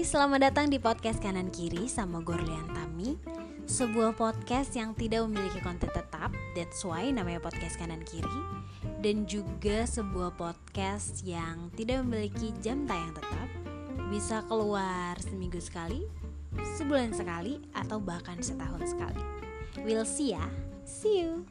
selamat datang di podcast kanan kiri sama Gorlian Tami. Sebuah podcast yang tidak memiliki konten tetap That's why namanya podcast kanan kiri. Dan juga sebuah podcast yang tidak memiliki jam tayang tetap. Bisa keluar seminggu sekali, sebulan sekali, atau bahkan setahun sekali. We'll see ya, see you.